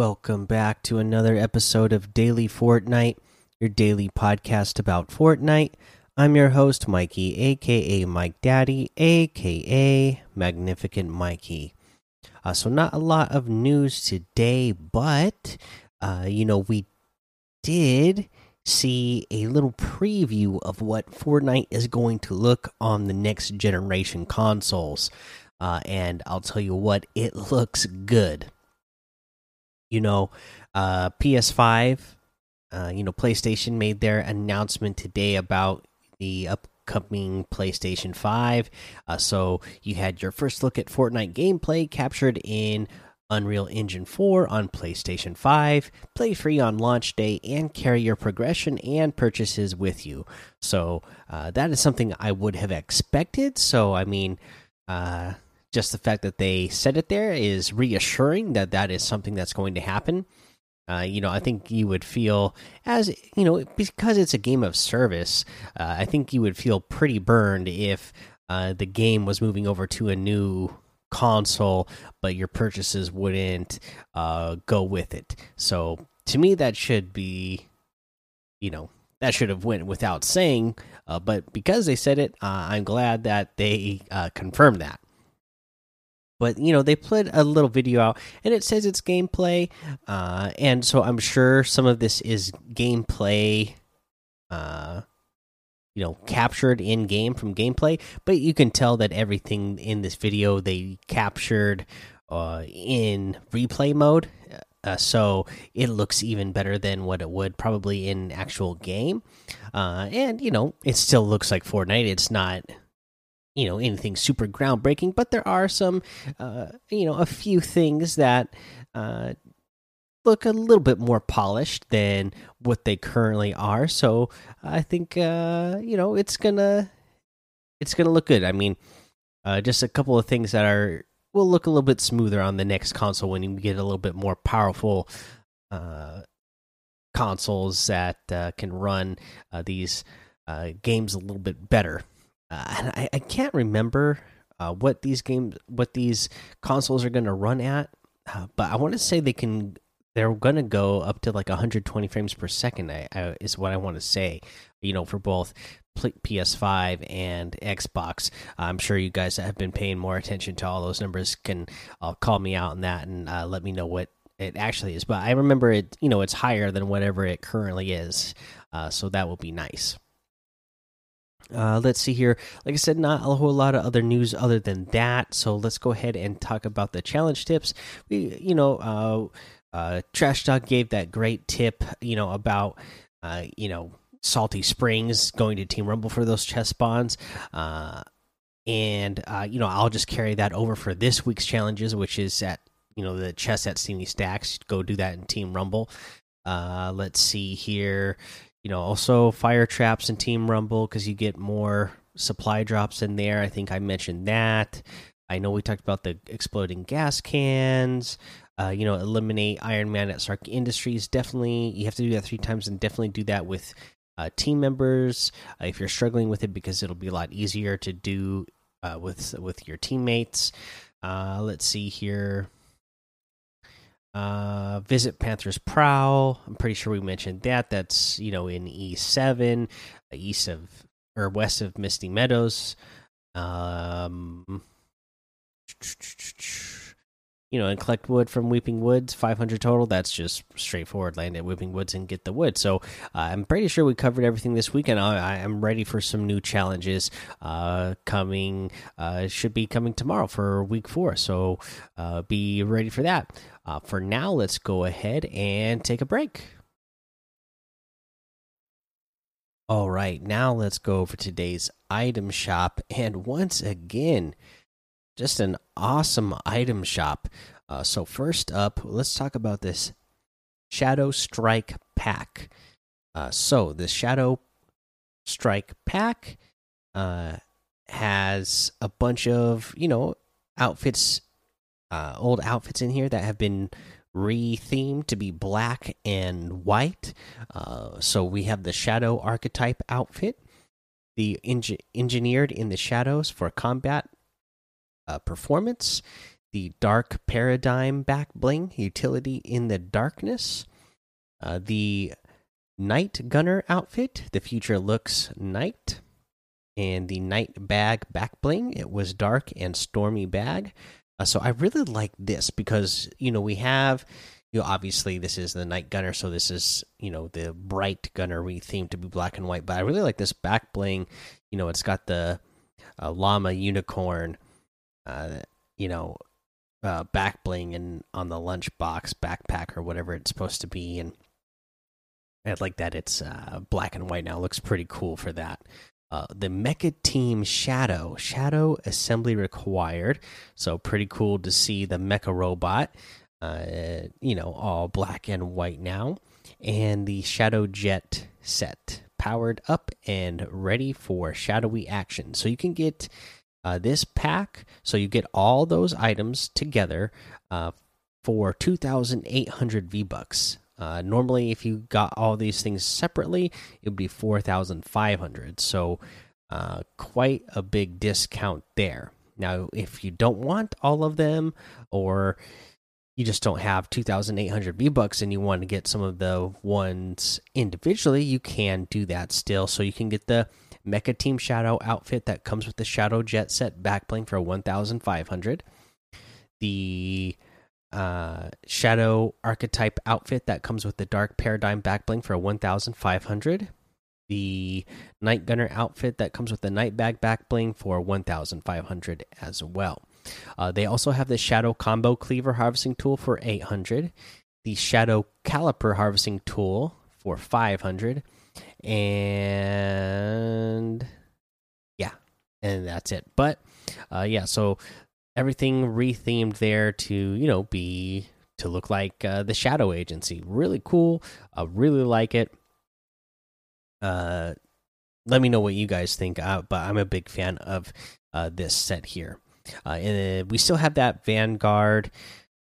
Welcome back to another episode of Daily Fortnite, your daily podcast about Fortnite. I'm your host, Mikey, aka Mike Daddy, aka Magnificent Mikey. Uh, so, not a lot of news today, but uh, you know, we did see a little preview of what Fortnite is going to look on the next generation consoles. Uh, and I'll tell you what, it looks good. You know, uh, PS5, uh, you know, PlayStation made their announcement today about the upcoming PlayStation 5. Uh, so you had your first look at Fortnite gameplay captured in Unreal Engine 4 on PlayStation 5. Play free on launch day and carry your progression and purchases with you. So uh, that is something I would have expected. So, I mean, uh, just the fact that they said it there is reassuring that that is something that's going to happen. Uh, you know, I think you would feel as you know because it's a game of service. Uh, I think you would feel pretty burned if uh, the game was moving over to a new console, but your purchases wouldn't uh, go with it. So to me, that should be, you know, that should have went without saying. Uh, but because they said it, uh, I'm glad that they confirmed that but you know they put a little video out and it says it's gameplay uh, and so i'm sure some of this is gameplay uh, you know captured in game from gameplay but you can tell that everything in this video they captured uh, in replay mode uh, so it looks even better than what it would probably in actual game uh, and you know it still looks like fortnite. It's not you know anything super groundbreaking but there are some uh, you know a few things that uh, look a little bit more polished than what they currently are. So i think uh, you know it's gonna it's gonna look good. I mean uh, just a couple of things that are will look a little bit smoother on the next console when you get a little bit more powerful uh, consoles that uh, can run these games a little bit better uh, I, I, can't remember uh, what these games, what these consoles are going to run at, uh, but I want to say they can. They're going to go up to like 120 frames per second. I, I, is what I want to say. You know, for both PS5 and Xbox. I'm sure you guys that have been paying more attention to all those numbers can uh, call me out on that and uh, let me know what it actually is. But I remember it. You know, it's higher than whatever it currently is. So that will be nice. Uh, let's see here. Like I said, not a whole lot of other news other than that. So let's go ahead and talk about the challenge tips. We, you know, uh, uh, Trash Dog gave that great tip, you know, about, uh, you know, Salty Springs going to Team Rumble for those chest spawns. Uh, and, uh, you know, I'll just carry that over for this week's challenges, which is at, you know, the chest at Steamy Stacks. Go do that in Team Rumble. Uh, let's see here you know, also fire traps and Team Rumble because you get more supply drops in there. I think I mentioned that. I know we talked about the exploding gas cans. Uh, you know, eliminate Iron Man at Stark Industries. Definitely, you have to do that three times, and definitely do that with uh, team members uh, if you're struggling with it, because it'll be a lot easier to do uh, with with your teammates. Uh, let's see here. Uh, visit Panther's Prow. I'm pretty sure we mentioned that. That's you know in E7, uh, east of or west of Misty Meadows. Um, you know, and collect wood from Weeping Woods, 500 total. That's just straightforward. Land at Weeping Woods and get the wood. So uh, I'm pretty sure we covered everything this weekend. I, am ready for some new challenges uh, coming. Uh, should be coming tomorrow for week four. So uh, be ready for that. Uh, for now, let's go ahead and take a break. All right, now let's go over today's item shop. And once again, just an awesome item shop. Uh, so first up, let's talk about this Shadow Strike pack. Uh, so the Shadow Strike pack uh, has a bunch of you know outfits, uh, old outfits in here that have been rethemed to be black and white. Uh, so we have the Shadow archetype outfit, the engineered in the shadows for combat uh, performance, the Dark Paradigm back bling utility in the darkness, uh, the Nite Gunner outfit. The future looks night, and the Nite Bag back bling. It was dark and stormy bag. Uh, so I really like this because you know we have you know, obviously this is the night gunner, so this is you know the Brite Gunner rethemed to be black and white. But I really like this back bling. You know, it's got the uh, llama unicorn, uh, you know, uh, back bling and on the lunchbox backpack or whatever it's supposed to be, and I like that it's uh, black and white now. It looks pretty cool for that. Uh, the Mecha Team Shadow, Shadow Assembly required. So pretty cool to see the Mecha Robot uh, you know, all black and white now. And the Shadow Jet set powered up and ready for shadowy action. So you can get uh, this pack. So you get all those items together uh, for 2,800 V bucks. Uh, normally, if you got all these things separately, it would be 4,500. So, uh, quite a big discount there. Now, if you don't want all of them, or you just don't have 2800 V bucks and you want to get some of the ones individually, you can do that still. So you can get the Mecha Team Shadow outfit that comes with the Shadow Jet set backbling for 1500. The uh, Shadow Archetype outfit that comes with the Dark Paradigm backbling for 1500. The Nite Gunner outfit that comes with the Nite Bag backbling for 1500 as well. Uh, they also have the Shadow Combo Cleaver Harvesting Tool for 800, the Shadow Caliper Harvesting Tool for 500, and yeah, and that's it. But uh, yeah, so everything rethemed there to you know be to look like uh, the Shadow Agency. Really cool. I really like it. Uh, let me know what you guys think. Uh, but I'm a big fan of uh, this set here. Uh, and we still have that Vanguard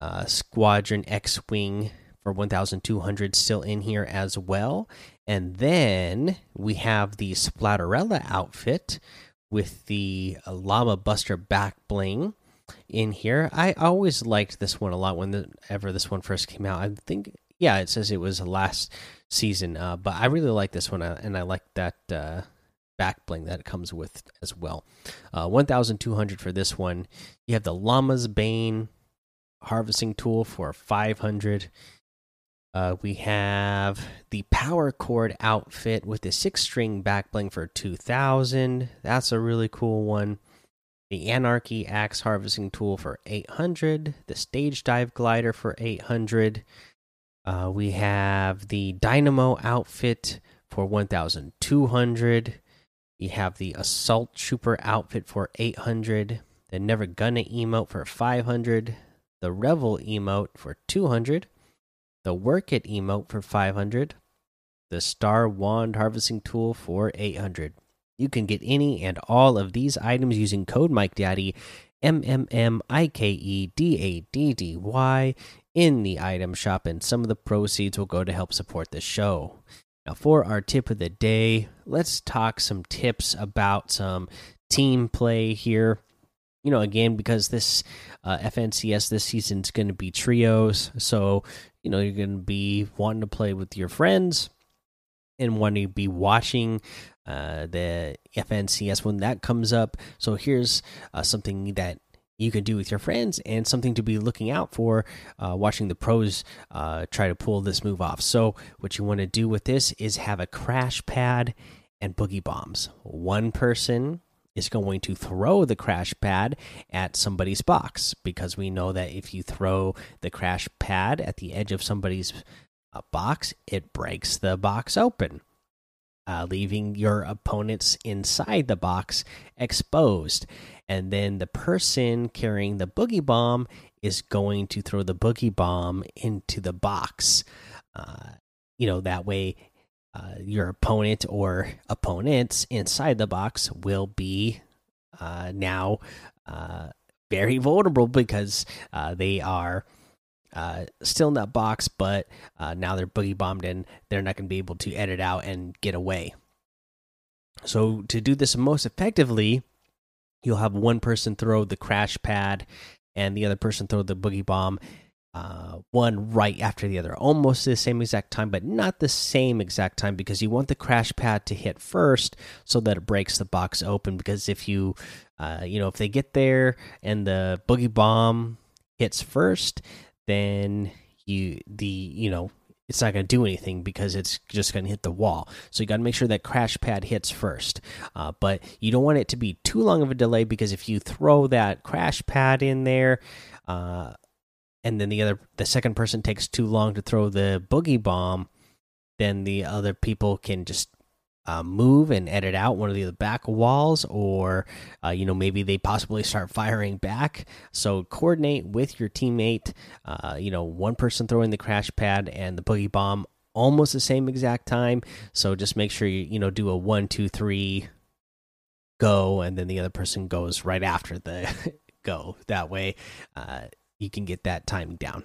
uh, Squadron X Wing for 1,200 still in here as well. And then we have the Splatterella outfit with the uh, Llama Buster back bling in here. I always liked this one a lot whenever this one first came out. I think, yeah, it says it was last season, uh, but I really like this one, uh, and I like that uh, back bling that it comes with as well. Uh, 1,200 for this one. You have the Llama's Bane harvesting tool for 500. Uh, we have the Power Cord outfit with the six string back bling for 2,000. That's a really cool one. The Anarchy Axe harvesting tool for 800. The Stage Dive glider for 800. Uh, we have the Dynamo outfit for 1,200. We have the Assault Trooper outfit for 800, the Never Gonna emote for 500, the Revel emote for 200, the Work It emote for 500, the Star Wand harvesting tool for 800. You can get any and all of these items using code MikeDaddy, M M M I K E D A D D Y, in the item shop, and some of the proceeds will go to help support the show. Now, for our tip of the day, let's talk some tips about some team play here. You know, again, because this uh, FNCS this season is going to be trios. So, you know, you're going to be wanting to play with your friends and wanting to be watching uh, the FNCS when that comes up. So, here's uh, something that you can do with your friends and something to be looking out for uh, watching the pros uh, try to pull this move off. So, what you want to do with this is have a crash pad and boogie bombs. One person is going to throw the crash pad at somebody's box because we know that if you throw the crash pad at the edge of somebody's uh, box, it breaks the box open. Uh, leaving your opponents inside the box exposed and then the person carrying the boogie bomb is going to throw the boogie bomb into the box. Uh, you know, that way uh, your opponent or opponents inside the box will be uh, now uh, very vulnerable because uh, they are. Uh, still in that box, but now they're boogie bombed and they're not going to be able to edit out and get away. So, to do this most effectively, you'll have one person throw the crash pad and the other person throw the boogie bomb uh, one right after the other, almost the same exact time, but not the same exact time because you want the crash pad to hit first so that it breaks the box open. Because if you, uh, you know, if they get there and the boogie bomb hits first, then you the you know it's not going to do anything because it's just going to hit the wall. So you got to make sure that crash pad hits first. Uh, but you don't want it to be too long of a delay because if you throw that crash pad in there, uh, and then the other the second person takes too long to throw the boogie bomb, then the other people can just uh, move and edit out one of the back walls, or uh, you know maybe they possibly start firing back. So coordinate with your teammate. Uh, you know, one person throwing the crash pad and the boogie bomb almost the same exact time. So just make sure you you know do a one two three go, and then the other person goes right after the go. That way, uh, you can get that timing down.